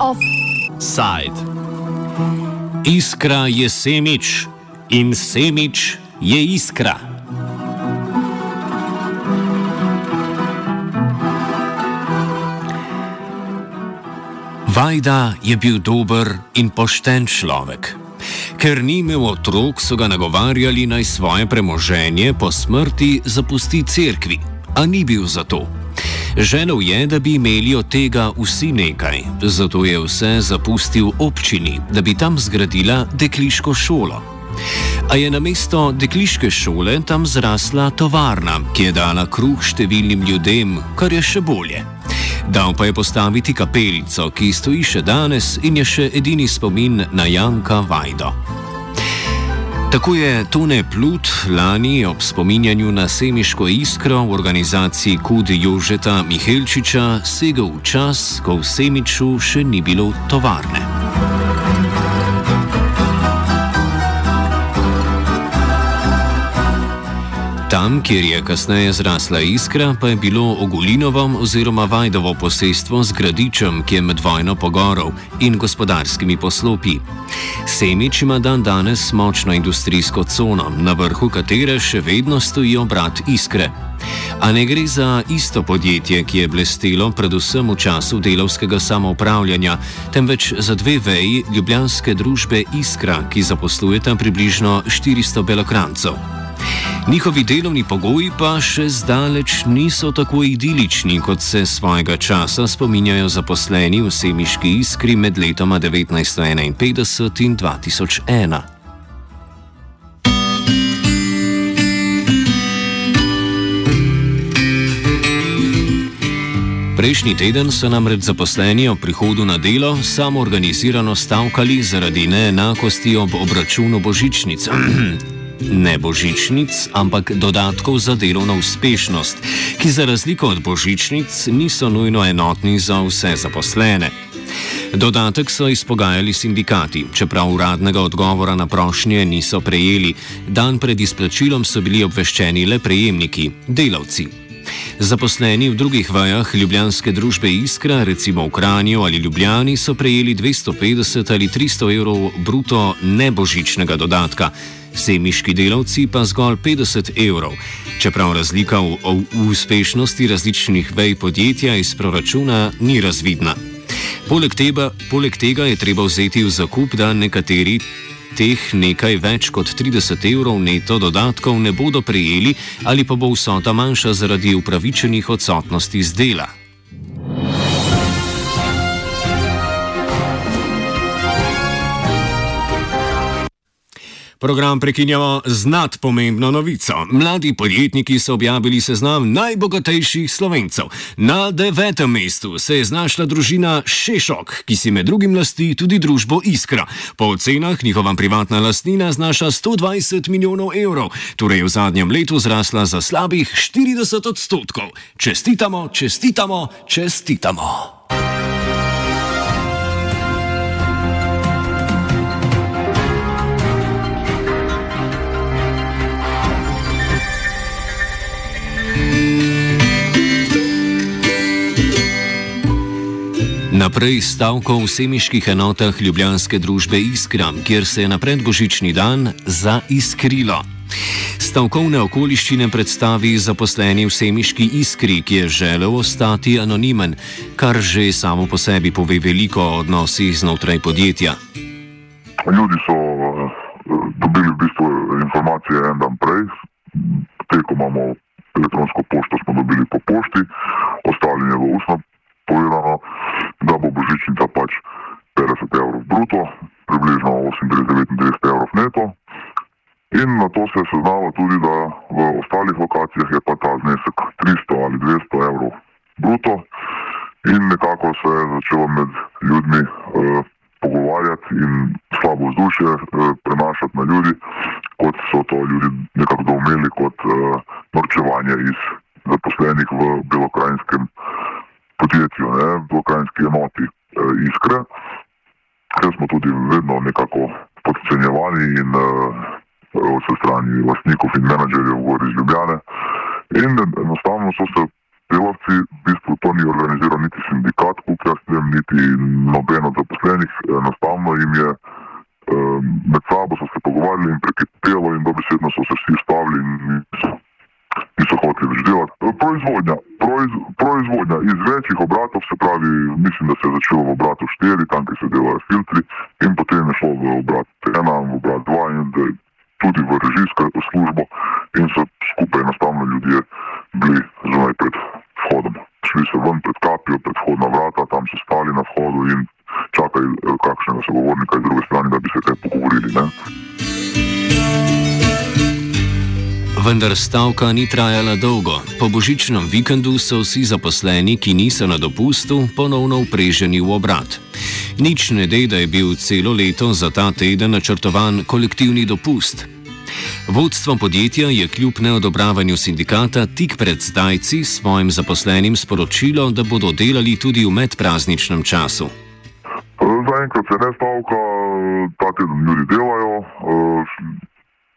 Offside. Iskra je semič in semič je iskra. Vajda je bil dober in pošten človek. Ker ni imel otrok, so ga nagovarjali naj svoje premoženje po smrti zapusti cerkvi, a ni bil za to. Želel je, da bi imeli od tega vsi nekaj, zato je vse zapustil občini, da bi tam zgradila dekliško šolo. A je na mesto dekliške šole tam zrasla tovarna, ki je dala kruh številnim ljudem, kar je še bolje. Dal pa je postaviti kapelico, ki stoji še danes in je še edini spomin na Janka Vajdo. Tako je Tone Plut lani ob spominjanju na semiško iskro v organizaciji Kud Jožeta Mihelčiča segel v čas, ko v Semiču še ni bilo tovarne. Tam, kjer je kasneje zrasla iskra, pa je bilo Ogulinovo oziroma Vajdovo posestvo z gradičem, ki je med vojno pogorov in gospodarskimi poslopi. Semič ima dan danes močno industrijsko cono, na vrhu katere še vedno stoji obrat iskre. A ne gre za isto podjetje, ki je blestelo predvsem v času delovskega samoupravljanja, temveč za dve veji ljubljanske družbe Iskra, ki zaposlujeta približno 400 belokrancov. Njihovi delovni pogoji pa še zdaleč niso tako idilični, kot se svojega časa spominjajo zaposleni v semiški iskri med letoma 1951 in 2001. Prejšnji teden so namreč zaposleni ob prihodu na delo samo organizirano stavkali zaradi neenakosti ob obračunu božičnic. ne božičnic, ampak dodatkov za delovno uspešnost, ki za razliko od božičnic niso nujno enotni za vse zaposlene. Dodatek so izpogajali sindikati, čeprav uradnega odgovora na prošnje niso prejeli, dan pred izplačilom so bili obveščeni le prejemniki, delavci. Zaposleni v drugih vajah ljubljanske družbe Iskra, recimo v Kranju ali Ljubljani, so prejeli 250 ali 300 evrov bruto nebožičnega dodatka, semiški delavci pa zgolj 50 evrov, čeprav razlika v, v uspešnosti različnih vej podjetja iz proračuna ni razvidna. Poleg tega, poleg tega je treba vzeti v zakup, da nekateri teh nekaj več kot 30 evrov neto dodatkov ne bodo prejeli ali pa bo vsota manjša zaradi upravičenih odsotnosti z dela. Program prekinjamo z nadpomembno novico. Mladi podjetniki so objavili seznam najbogatejših slovencev. Na devetem mestu se je znašla družina Šešok, ki si med drugim lasti tudi družbo Iskra. Po ocenah njihova privatna lastnina znaša 120 milijonov evrov, torej v zadnjem letu zrasla za slabih 40 odstotkov. Čestitamo, čestitamo, čestitamo. Naprej stavko v semiških enotah ljubljanske družbe Iskram, kjer se je na predbožični dan zaiskrilo. Stavkovne okoliščine predstavi zaposleni v semiški iskri, ki je želel ostati anonimen, kar že samo po sebi pove veliko o odnosih znotraj podjetja. Ljudje so uh, dobili v bistvu informacije en dan prej, te, ko imamo elektronsko pošto, smo dobili po pošti, ostali je v ustno povedano, da bo božičnica pač 50 evrov bruto, približno 38-39 evrov neto. In na to se je seznalo tudi, da v ostalih lokacijah je pa ta znesek 300 ali 200 evrov bruto. In nekako se je začelo med ljudmi eh, pogovarjati in slabo vzdušje eh, prenašati na ljudi, kot so to ljudi nekako doumeli kot eh, norčevanje iz zaposlenih v belokrajinskem podjetju, ne, v ukrajinski enoti e, iskre, ker smo tudi vedno nekako podcenjevali in e, vse strani lastnikov in menedžerjev gor iz Ljubljane. In enostavno so se delavci, v bistvu to ni organiziral niti sindikat, kot jaz vem, niti noben od zaposlenih, enostavno jim je med sabo so se pogovarjali in prekipelo in dobesedno so se vsi stavili in niso, niso hoteli več delati. Proizvodnja, proiz, proizvodnja iz večjih obratov, se pravi, mislim, da se je začelo v obratu 4, tam, kjer se delajo filtri in potem je šlo v obrat 1, v obrat 2 in tudi v režijsko službo in so skupaj enostavno ljudje bili zunaj pred vhodom. Šli so ven pred kapijo, pred vhodna vrata, tam so stali na vhodu in čakali eh, kakšnega sogovornika iz druge strani, da bi se kaj pogovorili. Ne? Vendar stavka ni trajala dolgo. Po božičnem vikendu so vsi zaposleni, ki niso na dopustu, ponovno upreženi v obrat. Nič ne de, da je bil celo leto za ta teden načrtovan kolektivni dopust. Vodstvo podjetja je kljub neodobravanju sindikata tik pred zdajci svojim zaposlenim sporočilo, da bodo delali tudi v medprazničnem času. Zaenkrat se ne stavka, ta teden ljudi delajo.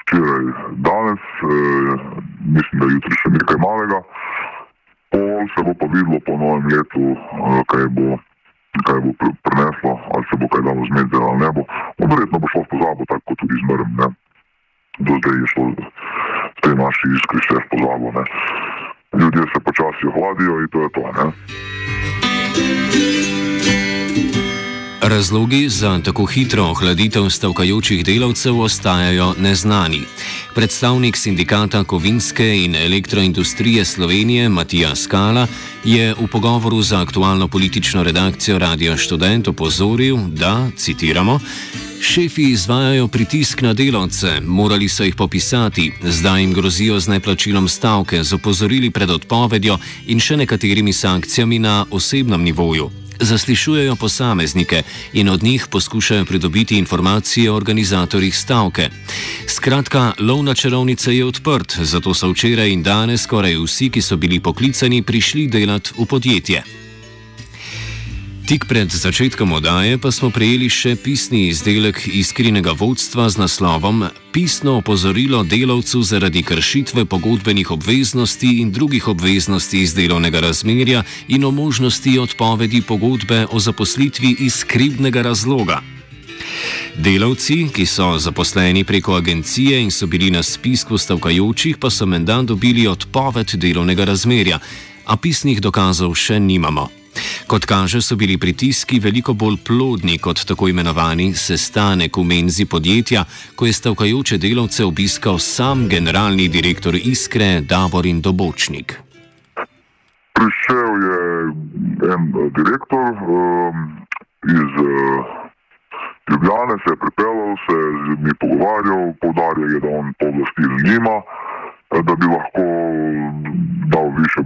Včeraj, danes, mislim, da jutri še nekaj malega. Pol se bo pa videlo po novem letu, kaj bo kaj bo preneslo, ali se bo kaj dalo zmeti, ali ne bo. No, verjetno bo šlo v pozabo, tako kot tudi zmerem. Ne. Do zdaj je šlo te naše iskre vse v pozabo. Ne. Ljudje se počasi ohladijo in to je to. Ne. Razlogi za tako hitro ohladitev stavkajočih delavcev ostajajo neznani. Predstavnik sindikata Kovinske in elektroindustrije Slovenije Matija Skala je v pogovoru za aktualno politično redakcijo Radio Student opozoril, da, citiramo, Šefi izvajajo pritisk na delavce, morali so jih popisati, zdaj jim grozijo z neplačilom stavke, z opozorili pred odpovedjo in še nekaterimi sankcijami na osebnem nivoju zaslišujejo posameznike in od njih poskušajo pridobiti informacije o organizatorjih stavke. Skratka, lov na čarovnice je odprt, zato so včeraj in danes skoraj vsi, ki so bili poklicani, prišli delati v podjetje. Tik pred začetkom oddaje pa smo prejeli še pisni izdelek iskrenega vodstva z naslovom Pisno opozorilo delavcu zaradi kršitve pogodbenih obveznosti in drugih obveznosti iz delovnega razmerja in o možnosti odpovedi pogodbe o zaposlitvi iz skrivnega razloga. Delavci, ki so zaposleni preko agencije in so bili na spisku stavkajočih, pa so menda dobili odpoved delovnega razmerja, a pisnih dokazov še nimamo. Kot kaže, so bili pritiski veliko bolj plodni kot tako imenovani sestanek v menzi podjetja, ko je stavkajoče delavce obiskal sam generalni direktor Iskre Davorin Dobočnik. Prišel je en direktor um, iz uh, Ljubljane, se je pripeljal, se je mi pogovarjal, povdarjal je, da on pooblastil nima, da bi lahko dal više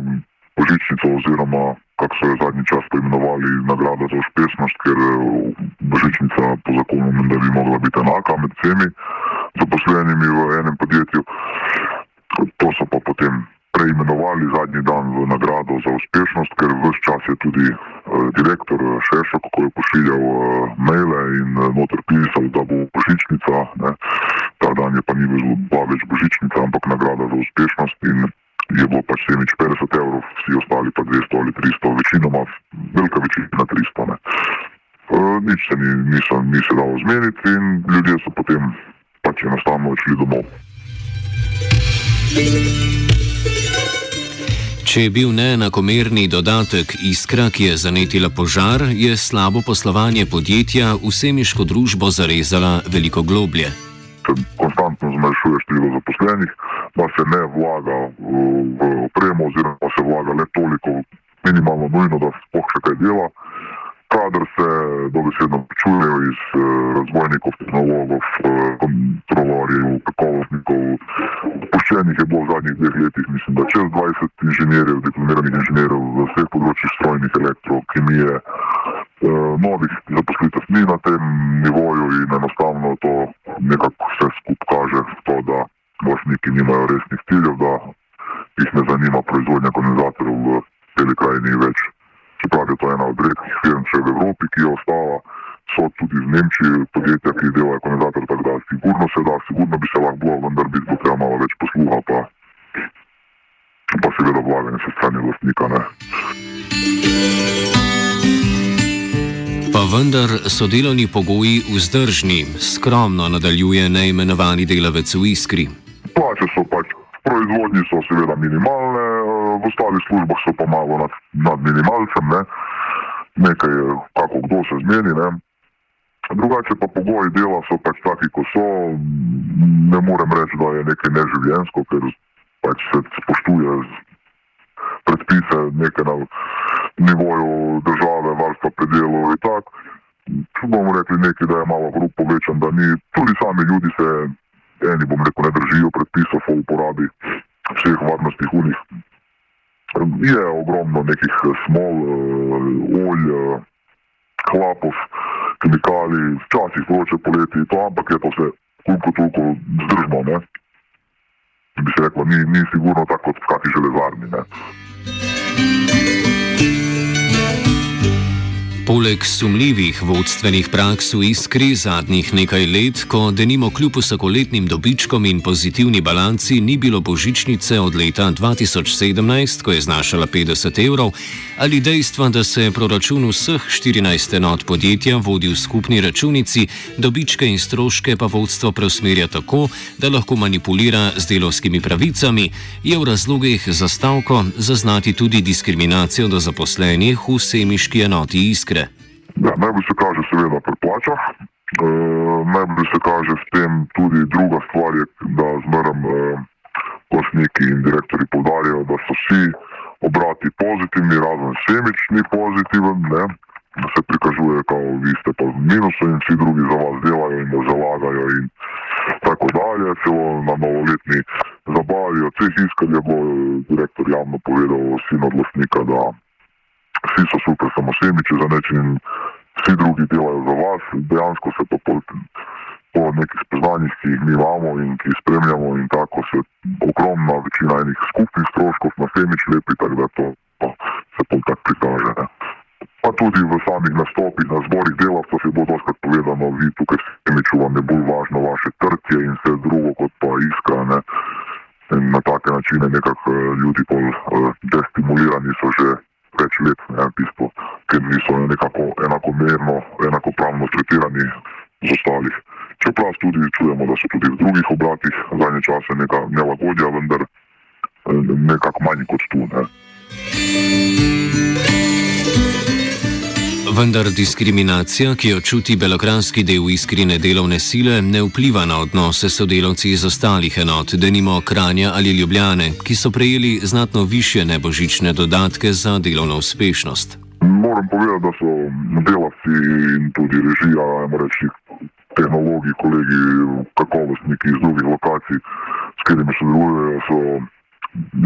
božičnico oziroma kako so jo zadnji čas poimenovali, nagrada za uspešnost, ker eh, božičnica po zakonu ne bi mogla biti enaka med vsemi zaposlenimi v enem podjetju. To so pa potem preimenovali zadnji dan v nagrado za uspešnost, ker vse čas je tudi uh, direktor eh, Šešo, kako je pošiljal uh, maile in uh, noter pisal, da bo božičnica. Ne. Ta dan je pa ni bila več božičnica, ampak nagrada za uspešnost. In, je bilo pač 50 evrov, vsi ostali pa 200 ali 300, večinoma, velika večina 300. Ne. E, nič se ni, niso, ni se dalo zmeniti in ljudje so potem pač enostavno odšli domov. Če je bil neenakomerni dodatek iskra, ki je zanetila požar, je slabo poslovanje podjetja vsemiško družbo zarezala veliko globlje. Konstantno zmanjšuje število zaposlenih, da se ne vlaga v opremo, oziroma se vlaga le toliko, minimalno nujno, da spoh še kaj dela. Kader se dobesedno čujejo iz uh, razvojnikov, tehnologov, uh, kontrolorjev, kakovostnikov. Puščenih je bilo v zadnjih dveh letih, mislim, da čez 20 inženirjev, diplomiranih inženirjev v vseh področjih strojnih, elektro, kemije, uh, novih zaposlitev ni na tem nivoju in enostavno to nekako vse skupaj kaže to, da lastniki nimajo resnih ciljev, da jih ne zanima proizvodnja kondenzatorjev v tej krajini več. Čeprav je to ena od redkih firm še v Evropi, ki je ostala, so tudi v Nemčiji podjetja, ki delajo kondenzator, tako da sigurno se da, sigurno bi se lahko bilo, vendar bi bilo malo več posluha, pa, pa seveda vlaganje se strani vlastnika. Ne. Pa vendar so delovni pogoji vzdržni, skromno nadaljuje neimenovani delavec v Iskri. Plače so pač, proizvodnji so seveda minimalne, v ostalih službah so pa malo nad, nad minimalcem, ne. nekaj, kako kdo se zmeni. Ne. Drugače pa pogoji dela so pač taki, kot so. Ne morem reči, da je nekaj neživljensko, ker pač se spoštuje predpise nekaj na nivoju države, varstva predelov in tako. Če bomo rekli nekaj, da je malo grup povečan, da ni, tudi sami ljudi se, eni bom rekel, ne držijo predpisov o uporabi vseh varnostnih unih. Je ogromno nekih smol, olj, klapov, kemikalij, včasih vroče poleti, to, ampak je to vse koliko toliko zdržno. Ne? Bi se reklo, ni, ni sigurno tako kot v kakšni železarni. Ne? Poleg sumljivih vodstvenih praks v iskri zadnjih nekaj let, ko denimo kljub vsakoletnim dobičkom in pozitivni balanci ni bilo božičnice od leta 2017, ko je znašala 50 evrov, ali dejstva, da se proračun vseh 14 enot podjetja vodi v skupni računici, dobičke in stroške pa vodstvo preusmerja tako, da lahko manipulira z delovskimi pravicami, je v razlogih za stavko zaznati tudi diskriminacijo do zaposlenih v semiški enoti iskre. Ja, najbolj se kaže, seveda, pri plačah. E, najbolj se kaže v tem tudi druga stvar, je, da zmeraj e, glasniki in direktori povdarjajo, da so vsi obrati pozitivni, razen semični pozitiven, ne? da se prikažuje, da vi ste pa v minusu in vsi drugi za vas delajo in zalagajo in tako dalje. Celo na novoletni zabavi od vseh iskaljev bo direktor javno povedal sin od glasnika, da vsi so super, samo semiči za nečim, vsi drugi delajo za vas. Dejansko se to po, po nekih spoznanjih, ki jih mi imamo in ki jih spremljamo, in tako se ogromna večina enih skupnih stroškov na semič lepi, tako da to pa, se pol tako prikaže. Ne. Pa tudi v samih nastopih na zborih delavcev je bilo doskrat povedano, vi tukaj semiču vam je bolj važno vaše trtje in vse drugo kot pa iskra. Ne. In na take načine nekako eh, ljudi bolj uh, destimulirani so že več let, ne, v bistvu, ker niso nekako enakomerno, enakopravno tretirani z ostalih. Čeprav tudi čujemo, da so tudi v drugih obratih zadnje čase neka nelagodja, vendar eh, nekako manj kot tu. Ne. Vendar diskriminacija, ki jo čuti belokranski del iskrine delovne sile, ne vpliva na odnose sodelavci iz ostalih enot, denimo Kranja ali Ljubljane, ki so prejeli znatno više nebožične dodatke za delovno uspešnost. Moram povedati, da so delavci in tudi režija, reči, tehnologi, kolegi, kakovostniki iz drugih lokacij, s katerimi sodelujejo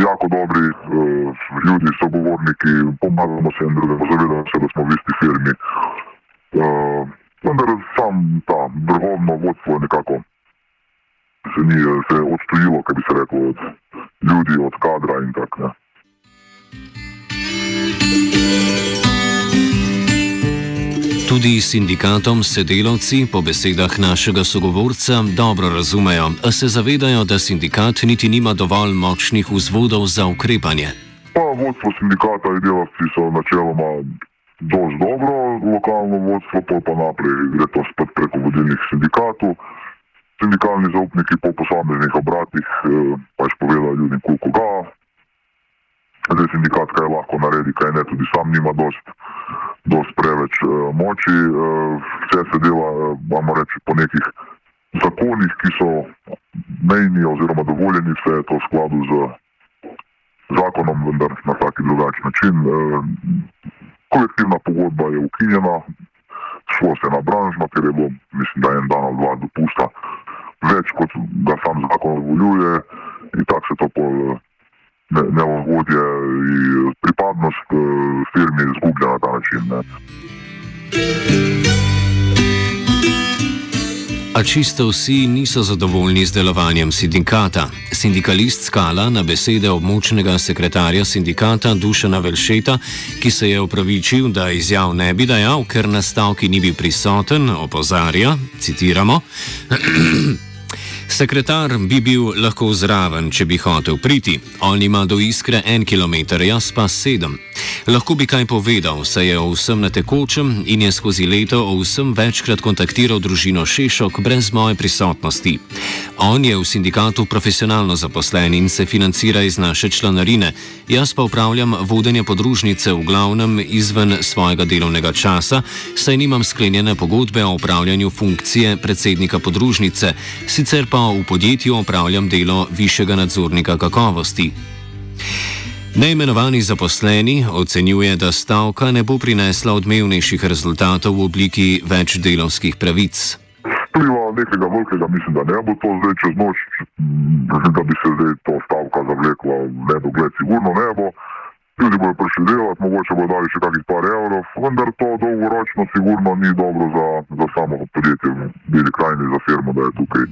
jako dobri uh, ljudi, sogovorniki, pomagamo se en drugemu, zavedamo se, da smo v isti firmi. Uh, vendar sam ta vrhovno vodstvo nekako se ni se odstojilo, kaj bi se reklo, od ljudi, od kadra in tako. Tudi sindikatom se delavci, po besedah našega sogovorca, dobro razumejo, a se zavedajo, da sindikat niti nima dovolj močnih vzvodov za ukrepanje. Pa vodstvo sindikata in delavci so načeloma dož dobro, lokalno vodstvo pa pa naprej gre to spet preko vodilnih sindikatov. Sindikalni zaupniki po posameznih obratih eh, pač povedajo ljudem, koliko ga. Zdaj sindikat kaj lahko naredi, kaj ne, tudi sam nima dost dosti preveč uh, moči. Uh, vse se dela, imamo uh, reči, po nekih zakonih, ki so mejni oziroma dovoljeni, vse je to v skladu z zakonom, vendar na taki drugačen način. Uh, kolektivna pogodba je ukinjena, šlo se na branžno, ker je bilo, mislim, da en dan ali dva dopusta več, kot ga sam zakon dovoljuje in tako se to pol. Uh, nelogodje in pripadnost eh, firmi izgublja način. Ne. A čisto vsi niso zadovoljni z delovanjem sindikata. Sindikalist Skala na besede območnega sekretarja sindikata Dušana Velšeta, ki se je upravičil, da izjav ne bi dajal, ker na stavki ni bil prisoten, opozarja, citiramo. Sekretar bi bil lahko zraven, če bi hotel priti. On ima do iskre en kilometr, jaz pa sedem. Lahko bi kaj povedal, saj je o vsem na tekočem in je skozi leto o vsem večkrat kontaktiral družino Šešok brez moje prisotnosti. On je v sindikatu profesionalno zaposlen in se financira iz naše članarine, jaz pa upravljam vodenje podružnice v glavnem izven svojega delovnega časa, saj nimam sklenjene pogodbe o upravljanju funkcije predsednika podružnice, sicer pa v podjetju opravljam delo višjega nadzornika kakovosti. Neimenovani zaposleni ocenjuje, da stavka ne bo prinesla odmevnejših rezultatov v obliki več delovskih pravic. Vpliva nekega velikega, mislim, da ne bo to zdaj čez noč, da bi se zdaj to stavka zavlekla v nedogled, sigurno ne bo. Ljudje bodo prišli delati, mogoče bodo dali še kakih par evrov, vendar to dolgoročno sigurno ni dobro za, za samo podjetje v Beli krajini, za firmo, da je tukaj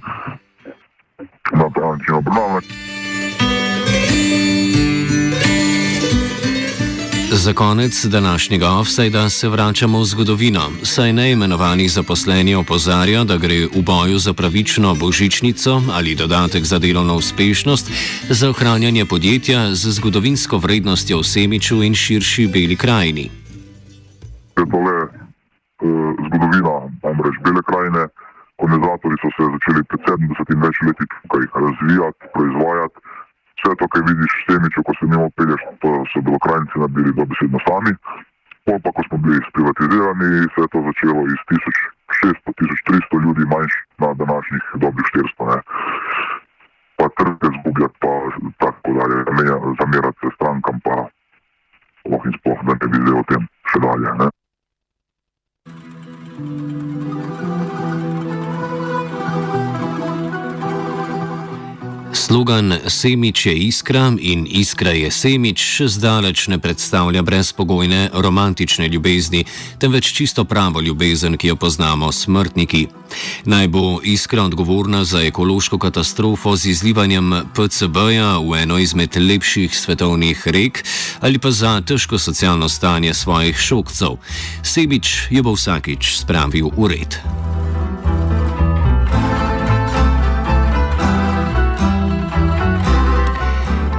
na ta način obravnavati. Za konec današnjega offsajda se vračamo v zgodovino, saj neimenovani zaposleni opozarja, da gre v boju za pravično božičnico ali dodatek za delovno uspešnost za ohranjanje podjetja z zgodovinsko vrednostjo v Semiču in širši beli krajini. Je to le uh, zgodovina, namreč bele krajine. Organizatori so se začeli pred 70 in več leti tukaj razvijati, proizvajati vse to, kar vidiš v Semiču, ko se pelješ, to so bilo krajnice nabili dobesedno sami. Pol pa, ko smo bili sprivatizirani, se je to začelo iz 1600-1300 ljudi manjš na današnjih dobrih 400. Ne. Pa trge zgubljati, pa tako dalje, zamerati se strankam, pa sploh in sploh, da ne bi zdaj o tem še dalje. Ne. Slogan Semič je iskra in iskra je Semič še zdaleč ne predstavlja brezpogojne romantične ljubezni, temveč čisto pravo ljubezen, ki jo poznamo smrtniki. Naj bo iskra odgovorna za ekološko katastrofo z izlivanjem PCB-ja v eno izmed lepših svetovnih rek ali pa za težko socialno stanje svojih šokcev. Semič jo bo vsakič spravil v red.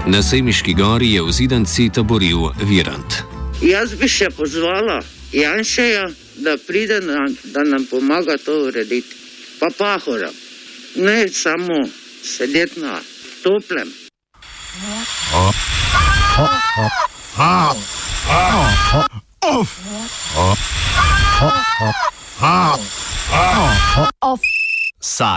Na Semiški gori je v zidanci taboril Virant. Jaz bi še pozvala Janšeja, da pride, na, da nam pomaga to urediti. Pa pahora, ne samo sedeti na toplem. Saj.